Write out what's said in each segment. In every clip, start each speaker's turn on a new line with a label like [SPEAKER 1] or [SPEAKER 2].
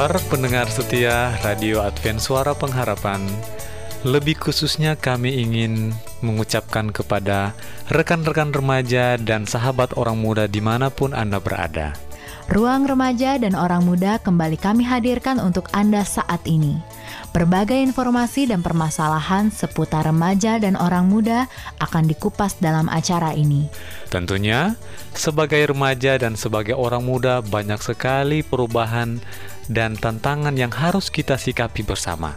[SPEAKER 1] Kabar pendengar setia Radio Advent Suara Pengharapan? Lebih khususnya kami ingin mengucapkan kepada rekan-rekan remaja dan sahabat orang muda di mana pun Anda berada.
[SPEAKER 2] Ruang remaja dan orang muda kembali kami hadirkan untuk Anda saat ini. Berbagai informasi dan permasalahan seputar remaja dan orang muda akan dikupas dalam acara ini.
[SPEAKER 1] Tentunya, sebagai remaja dan sebagai orang muda banyak sekali perubahan dan tantangan yang harus kita sikapi bersama.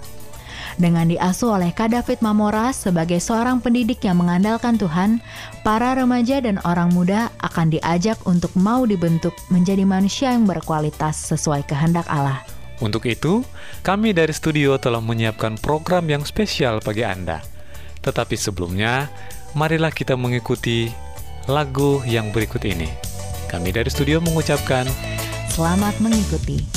[SPEAKER 2] Dengan diasuh oleh Kak David Mamora sebagai seorang pendidik yang mengandalkan Tuhan, para remaja dan orang muda akan diajak untuk mau dibentuk menjadi manusia yang berkualitas sesuai kehendak Allah.
[SPEAKER 1] Untuk itu, kami dari studio telah menyiapkan program yang spesial bagi Anda. Tetapi sebelumnya, marilah kita mengikuti lagu yang berikut ini. Kami dari studio mengucapkan
[SPEAKER 2] Selamat mengikuti.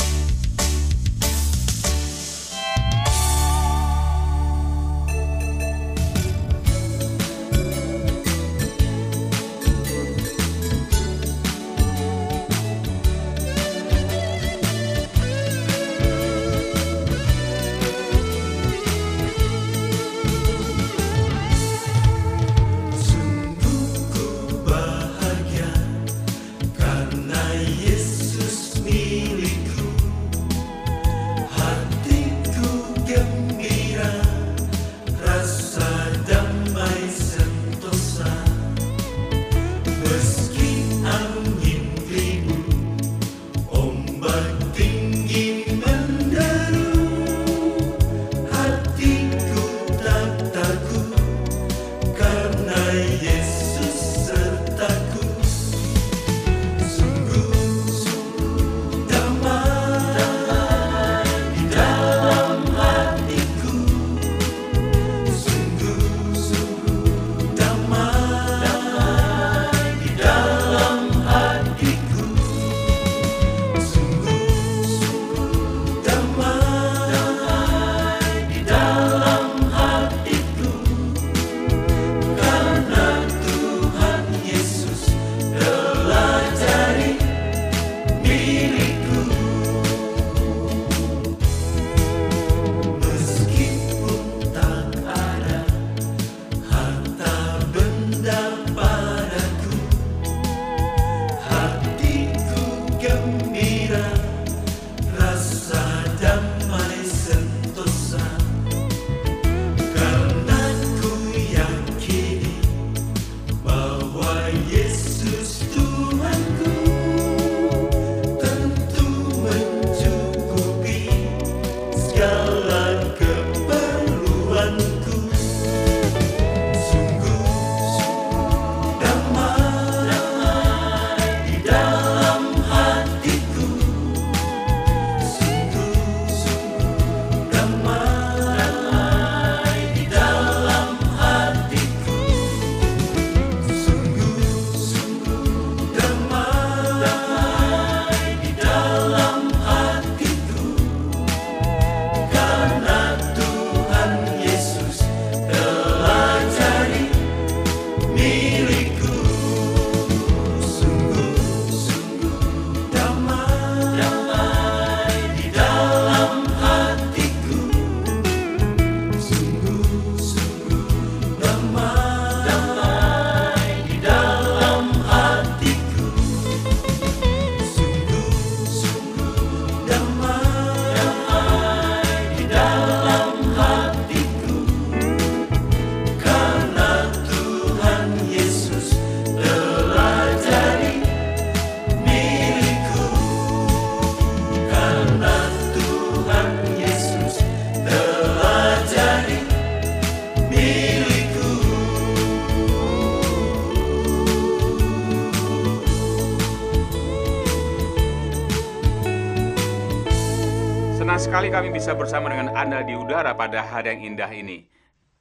[SPEAKER 3] Senang sekali kami bisa bersama dengan Anda di udara pada hari yang indah ini.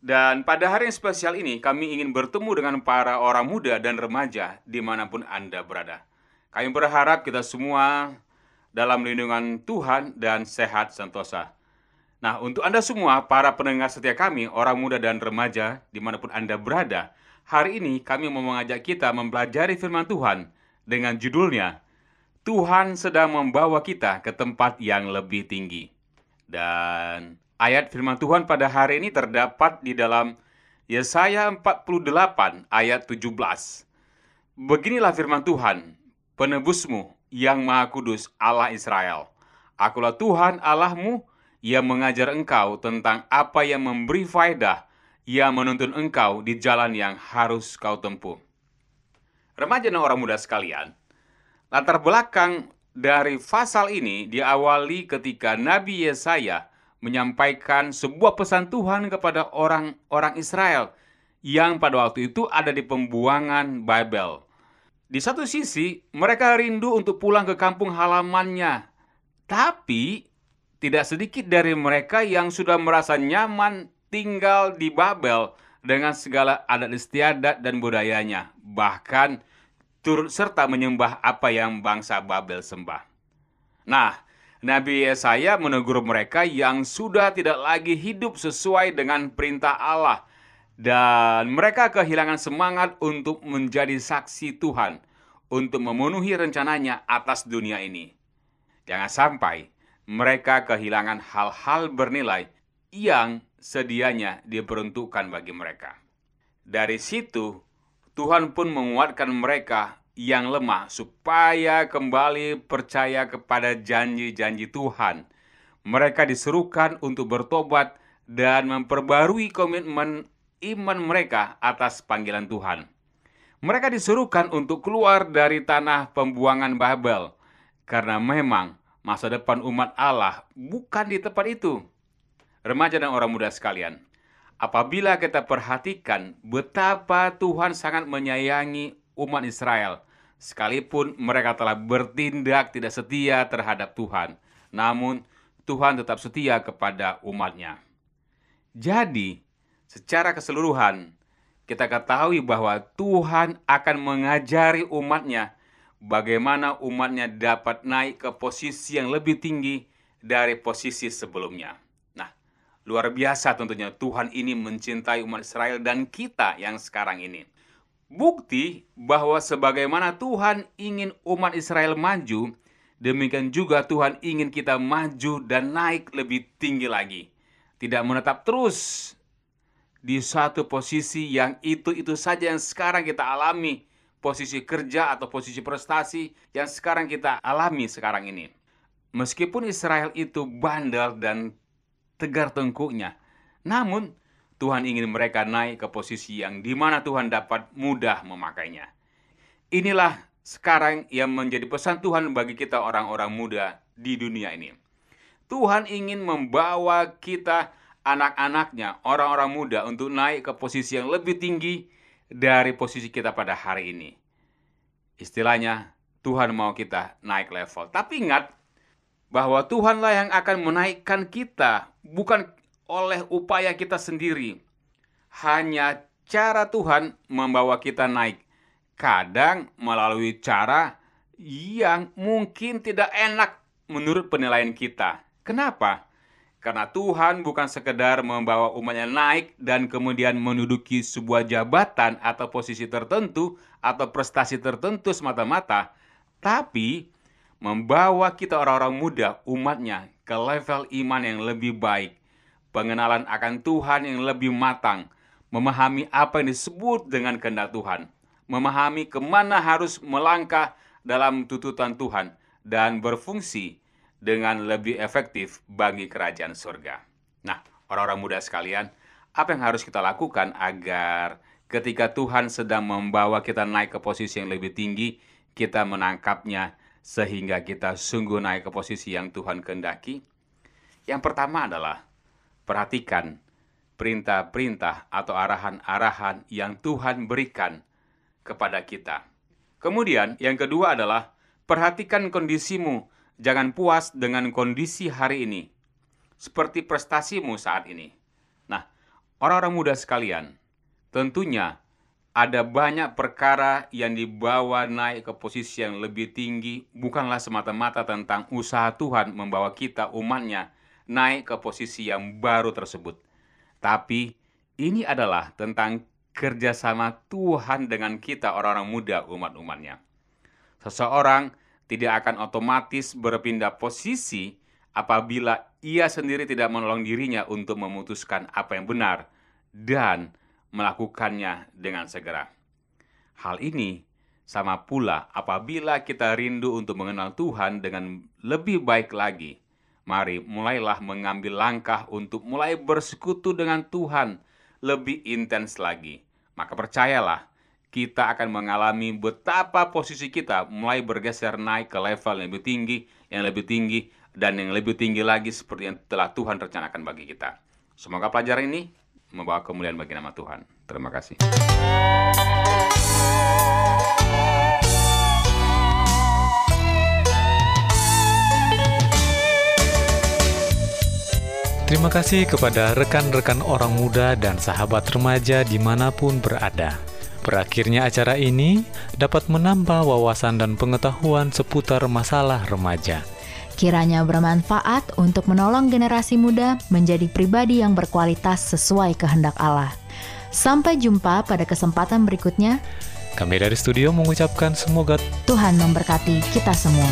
[SPEAKER 3] Dan pada hari yang spesial ini, kami ingin bertemu dengan para orang muda dan remaja di mana pun Anda berada. Kami berharap kita semua dalam lindungan Tuhan dan sehat sentosa. Nah, untuk Anda semua, para pendengar setia kami, orang muda dan remaja, di mana pun Anda berada, hari ini kami mau mengajak kita mempelajari firman Tuhan dengan judulnya, Tuhan sedang membawa kita ke tempat yang lebih tinggi. Dan ayat firman Tuhan pada hari ini terdapat di dalam Yesaya 48 ayat 17. Beginilah firman Tuhan, penebusmu yang maha kudus Allah Israel. Akulah Tuhan Allahmu yang mengajar engkau tentang apa yang memberi faedah, yang menuntun engkau di jalan yang harus kau tempuh. Remaja dan orang muda sekalian, Latar belakang dari pasal ini diawali ketika Nabi Yesaya menyampaikan sebuah pesan Tuhan kepada orang-orang Israel yang pada waktu itu ada di pembuangan Babel. Di satu sisi, mereka rindu untuk pulang ke kampung halamannya. Tapi, tidak sedikit dari mereka yang sudah merasa nyaman tinggal di Babel dengan segala adat istiadat dan budayanya. Bahkan, turut serta menyembah apa yang bangsa Babel sembah. Nah, Nabi Yesaya menegur mereka yang sudah tidak lagi hidup sesuai dengan perintah Allah dan mereka kehilangan semangat untuk menjadi saksi Tuhan untuk memenuhi rencananya atas dunia ini. Jangan sampai mereka kehilangan hal-hal bernilai yang sedianya diperuntukkan bagi mereka. Dari situ, Tuhan pun menguatkan mereka yang lemah supaya kembali percaya kepada janji-janji Tuhan. Mereka diserukan untuk bertobat dan memperbarui komitmen iman mereka atas panggilan Tuhan. Mereka disuruhkan untuk keluar dari tanah pembuangan Babel karena memang masa depan umat Allah bukan di tempat itu. Remaja dan orang muda sekalian, apabila kita perhatikan betapa Tuhan sangat menyayangi umat Israel, sekalipun mereka telah bertindak tidak setia terhadap Tuhan, namun Tuhan tetap setia kepada umatnya. Jadi, secara keseluruhan, kita ketahui bahwa Tuhan akan mengajari umatnya bagaimana umatnya dapat naik ke posisi yang lebih tinggi dari posisi sebelumnya. Luar biasa tentunya Tuhan ini mencintai umat Israel dan kita yang sekarang ini. Bukti bahwa sebagaimana Tuhan ingin umat Israel maju, demikian juga Tuhan ingin kita maju dan naik lebih tinggi lagi. Tidak menetap terus di satu posisi yang itu-itu saja yang sekarang kita alami. Posisi kerja atau posisi prestasi yang sekarang kita alami sekarang ini. Meskipun Israel itu bandel dan tegar tengkuknya. Namun, Tuhan ingin mereka naik ke posisi yang di mana Tuhan dapat mudah memakainya. Inilah sekarang yang menjadi pesan Tuhan bagi kita orang-orang muda di dunia ini. Tuhan ingin membawa kita anak-anaknya, orang-orang muda untuk naik ke posisi yang lebih tinggi dari posisi kita pada hari ini. Istilahnya, Tuhan mau kita naik level. Tapi ingat, bahwa Tuhanlah yang akan menaikkan kita, bukan oleh upaya kita sendiri. Hanya cara Tuhan membawa kita naik. Kadang melalui cara yang mungkin tidak enak menurut penilaian kita. Kenapa? Karena Tuhan bukan sekedar membawa umatnya naik dan kemudian menduduki sebuah jabatan atau posisi tertentu atau prestasi tertentu semata-mata, tapi membawa kita orang-orang muda umatnya ke level iman yang lebih baik, pengenalan akan Tuhan yang lebih matang, memahami apa yang disebut dengan kehendak Tuhan, memahami ke mana harus melangkah dalam tuntutan Tuhan, dan berfungsi dengan lebih efektif bagi kerajaan surga. Nah, orang-orang muda sekalian, apa yang harus kita lakukan agar ketika Tuhan sedang membawa kita naik ke posisi yang lebih tinggi, kita menangkapnya sehingga kita sungguh naik ke posisi yang Tuhan kehendaki? Yang pertama adalah perhatikan perintah-perintah atau arahan-arahan yang Tuhan berikan kepada kita. Kemudian, yang kedua adalah perhatikan kondisimu. Jangan puas dengan kondisi hari ini. seperti prestasimu saat ini. Nah, orang-orang muda sekalian, tentunya ada banyak perkara yang dibawa naik ke posisi yang lebih tinggi bukanlah semata-mata tentang usaha Tuhan membawa kita umatnya naik ke posisi yang baru tersebut. Tapi ini adalah tentang kerjasama Tuhan dengan kita orang-orang muda umat-umatnya. Seseorang tidak akan otomatis berpindah posisi apabila ia sendiri tidak menolong dirinya untuk memutuskan apa yang benar dan melakukannya dengan segera. Hal ini sama pula apabila kita rindu untuk mengenal Tuhan dengan lebih baik lagi. Mari mulailah mengambil langkah untuk mulai bersekutu dengan Tuhan lebih intens lagi. Maka percayalah, kita akan mengalami betapa posisi kita mulai bergeser naik ke level yang lebih tinggi, yang lebih tinggi, dan yang lebih tinggi lagi seperti yang telah Tuhan rencanakan bagi kita. Semoga pelajaran ini membawa kemuliaan bagi nama Tuhan. Terima kasih.
[SPEAKER 1] Terima kasih kepada rekan-rekan orang muda dan sahabat remaja di mana pun berada. Berakhirnya acara ini dapat menambah wawasan dan pengetahuan seputar masalah remaja.
[SPEAKER 2] Kiranya bermanfaat untuk menolong generasi muda menjadi pribadi yang berkualitas sesuai kehendak Allah. Sampai jumpa pada kesempatan berikutnya.
[SPEAKER 1] Kami dari studio mengucapkan semoga
[SPEAKER 2] Tuhan memberkati kita semua.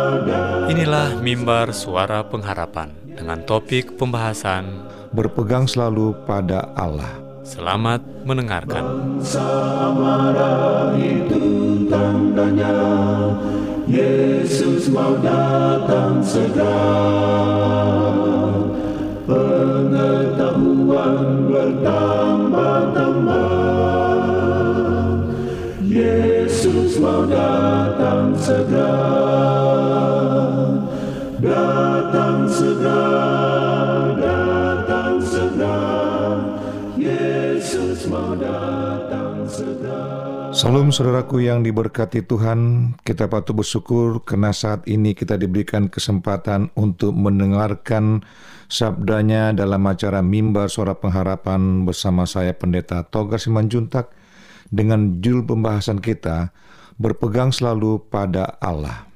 [SPEAKER 1] Inilah mimbar suara pengharapan dengan topik pembahasan
[SPEAKER 4] berpegang selalu pada Allah.
[SPEAKER 1] Selamat mendengarkan.
[SPEAKER 5] Samara itu tandanya Yesus mau datang segera Pengetahuan bertambah-tambah Yesus mau datang segera Datang segera Datang segera Yesus mau datang segera
[SPEAKER 4] Salam saudaraku yang diberkati Tuhan, kita patut bersyukur karena saat ini kita diberikan kesempatan untuk mendengarkan sabdanya dalam acara Mimbar Suara Pengharapan bersama saya Pendeta Togar Simanjuntak dengan judul pembahasan kita berpegang selalu pada Allah.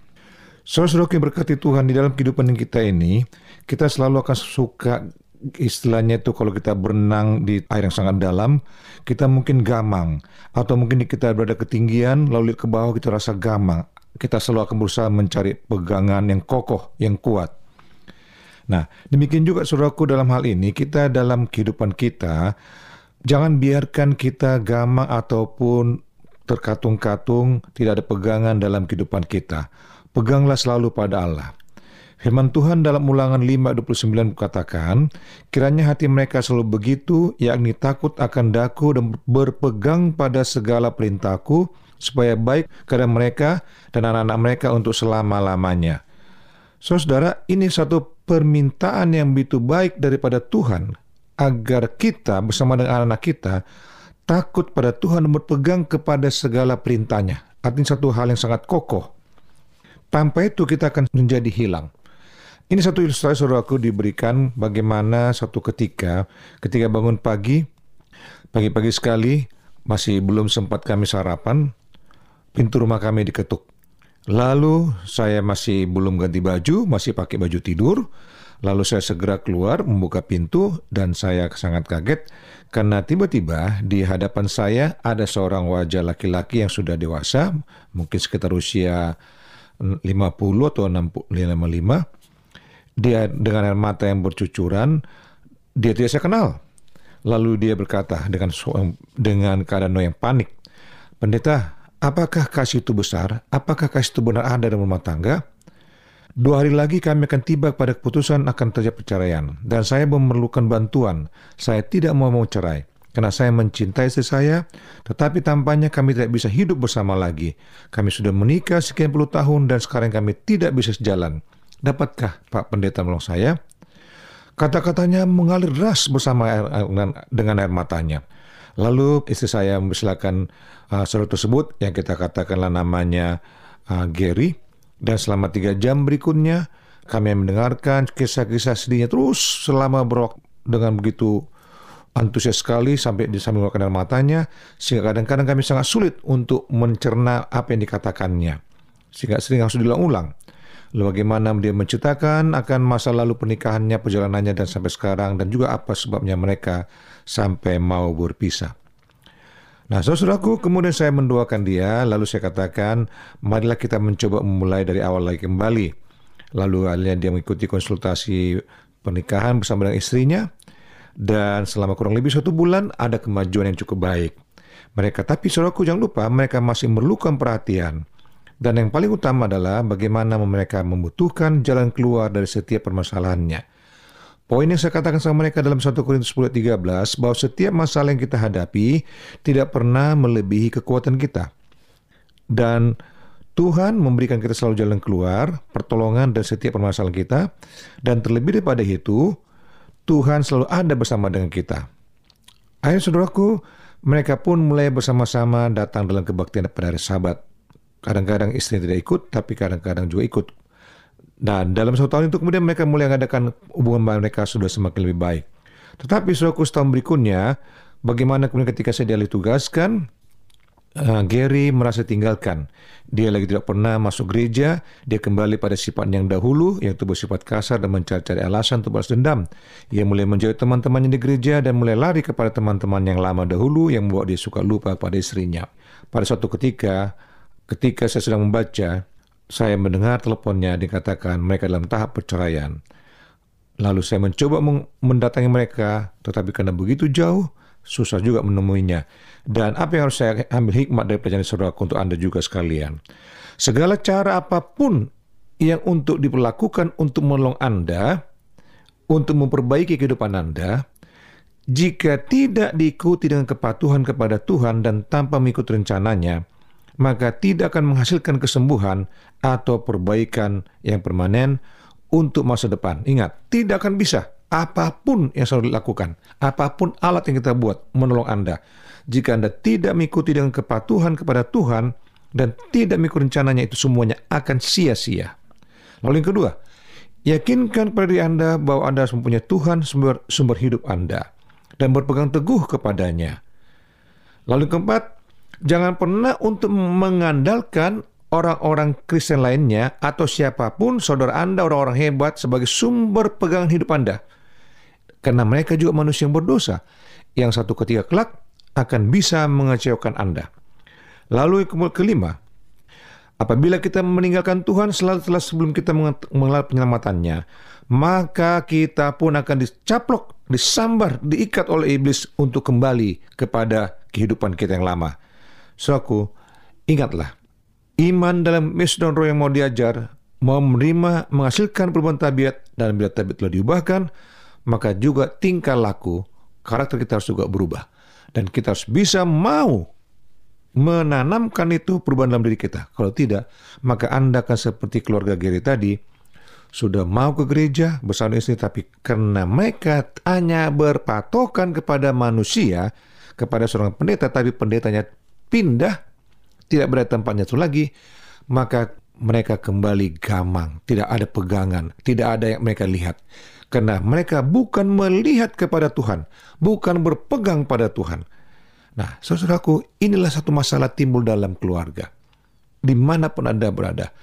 [SPEAKER 4] Saudara-saudara yang berkati Tuhan di dalam kehidupan kita ini, kita selalu akan suka istilahnya itu kalau kita berenang di air yang sangat dalam, kita mungkin gamang. Atau mungkin kita berada ketinggian, lalu lihat ke bawah kita rasa gamang. Kita selalu akan berusaha mencari pegangan yang kokoh, yang kuat. Nah, demikian juga saudaraku dalam hal ini, kita dalam kehidupan kita, jangan biarkan kita gamang ataupun terkatung-katung, tidak ada pegangan dalam kehidupan kita. Peganglah selalu pada Allah. Firman Tuhan dalam ulangan 5.29 katakan, kiranya hati mereka selalu begitu, yakni takut akan daku dan berpegang pada segala perintahku, supaya baik kepada mereka dan anak-anak mereka untuk selama-lamanya. Saudara, ini satu permintaan yang begitu baik daripada Tuhan, agar kita bersama dengan anak-anak kita takut pada Tuhan dan berpegang kepada segala perintahnya. Artinya satu hal yang sangat kokoh. Tanpa itu kita akan menjadi hilang. Ini satu ilustrasi saudaraku diberikan bagaimana satu ketika ketika bangun pagi, pagi-pagi sekali masih belum sempat kami sarapan, pintu rumah kami diketuk. Lalu saya masih belum ganti baju, masih pakai baju tidur. Lalu saya segera keluar membuka pintu dan saya sangat kaget karena tiba-tiba di hadapan saya ada seorang wajah laki-laki yang sudah dewasa, mungkin sekitar usia 50 atau 65 dia dengan air mata yang bercucuran, dia tidak saya kenal. Lalu dia berkata dengan dengan keadaan yang panik, Pendeta, apakah kasih itu besar? Apakah kasih itu benar ada dalam rumah tangga? Dua hari lagi kami akan tiba pada keputusan akan terjadi perceraian. Dan saya memerlukan bantuan. Saya tidak mau mau cerai. Karena saya mencintai istri saya, tetapi tampaknya kami tidak bisa hidup bersama lagi. Kami sudah menikah sekian puluh tahun dan sekarang kami tidak bisa sejalan. Dapatkah Pak Pendeta menolong saya? Kata-katanya mengalir deras bersama air, dengan air matanya. Lalu istri saya mempersilakan uh, saudara tersebut yang kita katakanlah namanya uh, Gary. Dan selama tiga jam berikutnya kami mendengarkan kisah-kisah sedihnya terus selama berwaktu dengan begitu antusias sekali sampai sambil mengeluarkan air matanya sehingga kadang-kadang kami sangat sulit untuk mencerna apa yang dikatakannya. Sehingga sering harus diulang-ulang. Lalu bagaimana dia menceritakan akan masa lalu pernikahannya perjalanannya dan sampai sekarang dan juga apa sebabnya mereka sampai mau berpisah. Nah, saudaraku, kemudian saya mendoakan dia, lalu saya katakan, marilah kita mencoba memulai dari awal lagi kembali. Lalu akhirnya dia mengikuti konsultasi pernikahan bersama dengan istrinya, dan selama kurang lebih satu bulan ada kemajuan yang cukup baik. Mereka, tapi saudaraku jangan lupa, mereka masih memerlukan perhatian. Dan yang paling utama adalah bagaimana mereka membutuhkan jalan keluar dari setiap permasalahannya. Poin yang saya katakan sama mereka dalam 1 Korintus 10 13 bahwa setiap masalah yang kita hadapi tidak pernah melebihi kekuatan kita. Dan Tuhan memberikan kita selalu jalan keluar, pertolongan dan setiap permasalahan kita. Dan terlebih daripada itu, Tuhan selalu ada bersama dengan kita. Akhirnya saudaraku, mereka pun mulai bersama-sama datang dalam kebaktian pada hari sabat. Kadang-kadang istri tidak ikut, tapi kadang-kadang juga ikut. Dan dalam satu tahun itu kemudian mereka mulai mengadakan hubungan mereka sudah semakin lebih baik. Tetapi saudaraku setahun berikutnya, bagaimana kemudian ketika saya dialih tugaskan, uh, Gary merasa tinggalkan. Dia lagi tidak pernah masuk gereja, dia kembali pada sifat yang dahulu, yaitu bersifat kasar dan mencari-cari alasan untuk balas dendam. Ia mulai menjauhi teman-temannya di gereja dan mulai lari kepada teman-teman yang lama dahulu yang membuat dia suka lupa pada istrinya. Pada suatu ketika, ketika saya sedang membaca, saya mendengar teleponnya dikatakan mereka dalam tahap perceraian. Lalu saya mencoba mendatangi mereka, tetapi karena begitu jauh, susah juga menemuinya. Dan apa yang harus saya ambil hikmat dari pelajaran saudara untuk Anda juga sekalian. Segala cara apa pun yang untuk diperlakukan untuk menolong Anda, untuk memperbaiki kehidupan Anda, jika tidak diikuti dengan kepatuhan kepada Tuhan dan tanpa mengikuti rencananya, maka tidak akan menghasilkan kesembuhan atau perbaikan yang permanen untuk masa depan. Ingat, tidak akan bisa apa pun yang selalu dilakukan, apa pun alat yang kita buat menolong Anda. Jika Anda tidak mengikuti dengan kepatuhan kepada Tuhan dan tidak mengikuti rencananya, itu semuanya akan sia-sia. Lalu yang kedua, yakinkan pada diri Anda bahwa Anda mempunyai Tuhan sumber, sumber hidup Anda dan berpegang teguh kepadanya. Lalu yang keempat, jangan pernah untuk mengandalkan orang-orang Kristen lainnya atau siapa pun saudara Anda orang-orang hebat sebagai sumber pegangan hidup Anda. Karena mereka juga manusia yang berdosa yang satu ketika kelak akan bisa mengecewakan Anda. Lalu yang kelima, apabila kita meninggalkan Tuhan selalu setelah sebelum kita mengenal penyelamatannya, maka kita pun akan dicaplok, disambar, diikat oleh iblis untuk kembali kepada kehidupan kita yang lama. So aku, ingatlah, Iman dalam dan Roh yang mau diajar, mau menerima, menghasilkan perubahan tabiat, dan bila tabiat telah diubahkan, maka juga tingkah laku, karakter kita harus juga berubah. Dan kita harus bisa mau menanamkan itu perubahan dalam diri kita. Kalau tidak, maka Anda akan seperti keluarga Gary tadi, sudah mau ke gereja bersama istri, tapi karena mereka hanya berpatokan kepada manusia, kepada seorang pendeta, tapi pendetanya pindah tidak berada tempatnya itu lagi, maka mereka kembali gamang, tidak ada pegangan, tidak ada yang mereka lihat. Karena mereka bukan melihat kepada Tuhan, bukan berpegang pada Tuhan. Nah, saudaraku, inilah satu masalah timbul dalam keluarga. Di mana pun Anda berada.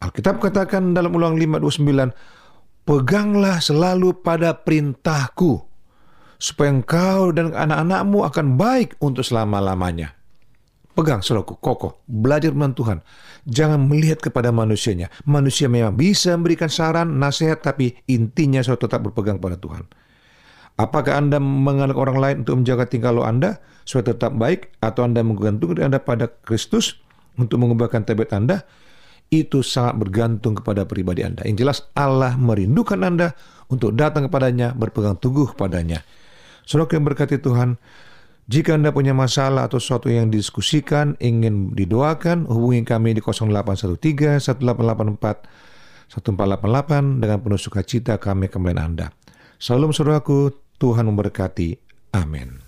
[SPEAKER 4] Alkitab katakan dalam ulang 529, Peganglah selalu pada perintahku, supaya engkau dan anak-anakmu akan baik untuk selama-lamanya. Pegang saudaraku, kokoh, belajar dengan Tuhan. Jangan melihat kepada manusianya. Manusia memang bisa memberikan saran, nasihat, tapi intinya saudara tetap berpegang pada Tuhan. Apakah Anda mengandalkan orang lain untuk menjaga tingkah laku Anda supaya tetap baik, atau Anda menggantungkan Anda pada Kristus untuk mengubahkan tabiat Anda? Itu sangat bergantung kepada pribadi Anda. Yang jelas Allah merindukan Anda untuk datang kepadanya, berpegang teguh kepadanya. Saudara yang berkati Tuhan, jika Anda punya masalah atau sesuatu yang didiskusikan, ingin didoakan, hubungi kami di 0813 1884 1488 dengan penuh sukacita kami kembali Anda. Salam saudaraku, Tuhan memberkati. Amin.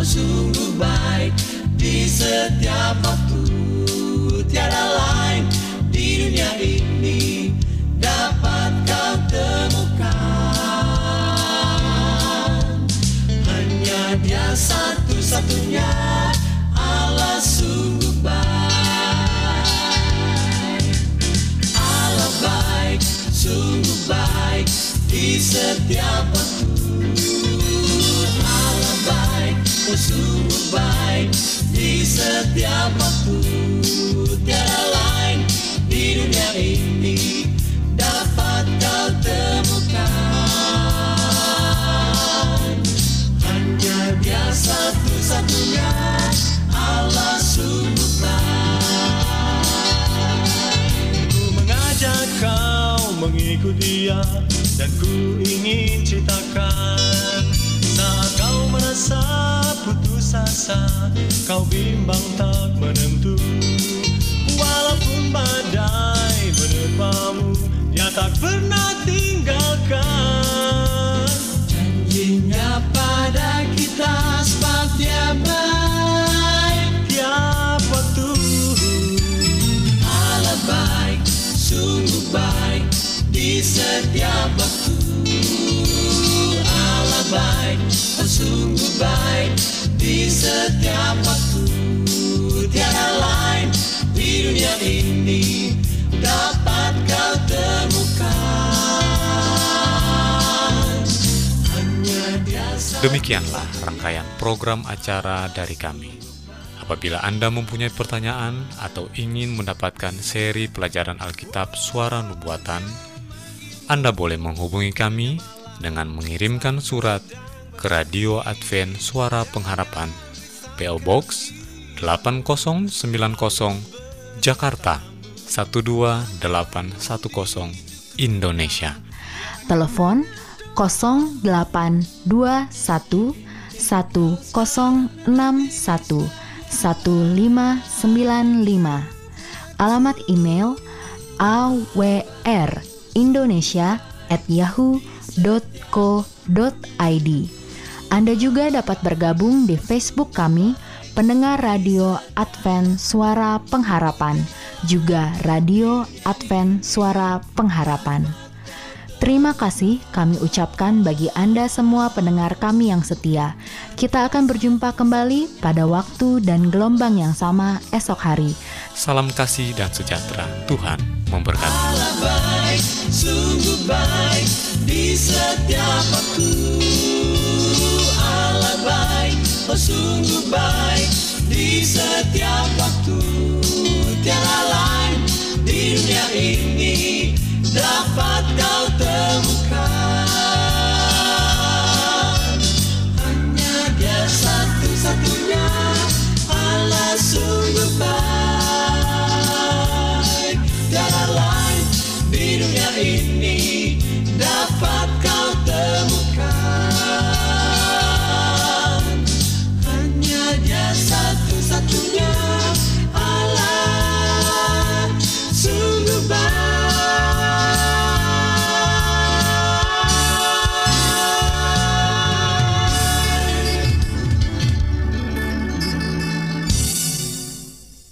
[SPEAKER 6] Sungguh baik di setiap waktu. Tiada lain di dunia ini dapat kau temukan? Hanya dia satu-satunya Allah sungguh baik. Allah baik, sungguh baik di setiap waktu sungguh baik di setiap waktu Kau bimbang tak menentu. Walaupun badai menerpamu Dia tak pernah tinggalkan. Janjinya pada kita sebab dia baik. Tiap waktu. Allah baik, sungguh baik di setiap waktu. Allah baik, oh sungguh baik di setiap waktu. Tiada lain di dunia ini dapat kau temukan. Hanya dia.
[SPEAKER 1] Demikianlah rangkaian program acara dari kami. Apabila Anda mempunyai pertanyaan atau ingin mendapatkan seri pelajaran Alkitab Suara Nubuatan, Anda boleh menghubungi kami dengan mengirimkan surat ke Radio Advent Suara Pengharapan, PO Box 8090, Jakarta 12810, Indonesia.
[SPEAKER 2] Telepon 0821 1061 1595. Alamat email awrindonesia@yahoo.co.id. Anda juga dapat bergabung di Facebook kami, pendengar radio Advent Suara Pengharapan, juga radio Advent Suara Pengharapan. Terima kasih kami ucapkan bagi Anda semua pendengar kami yang setia. Kita akan berjumpa kembali pada waktu dan gelombang yang sama esok hari.
[SPEAKER 1] Salam kasih dan sejahtera. Tuhan memberkati.
[SPEAKER 6] Allah baik, sungguh baik di setiap waktu. Sungguh baik di setiap waktu. Tiada lain di dunia ini dapat kau temukan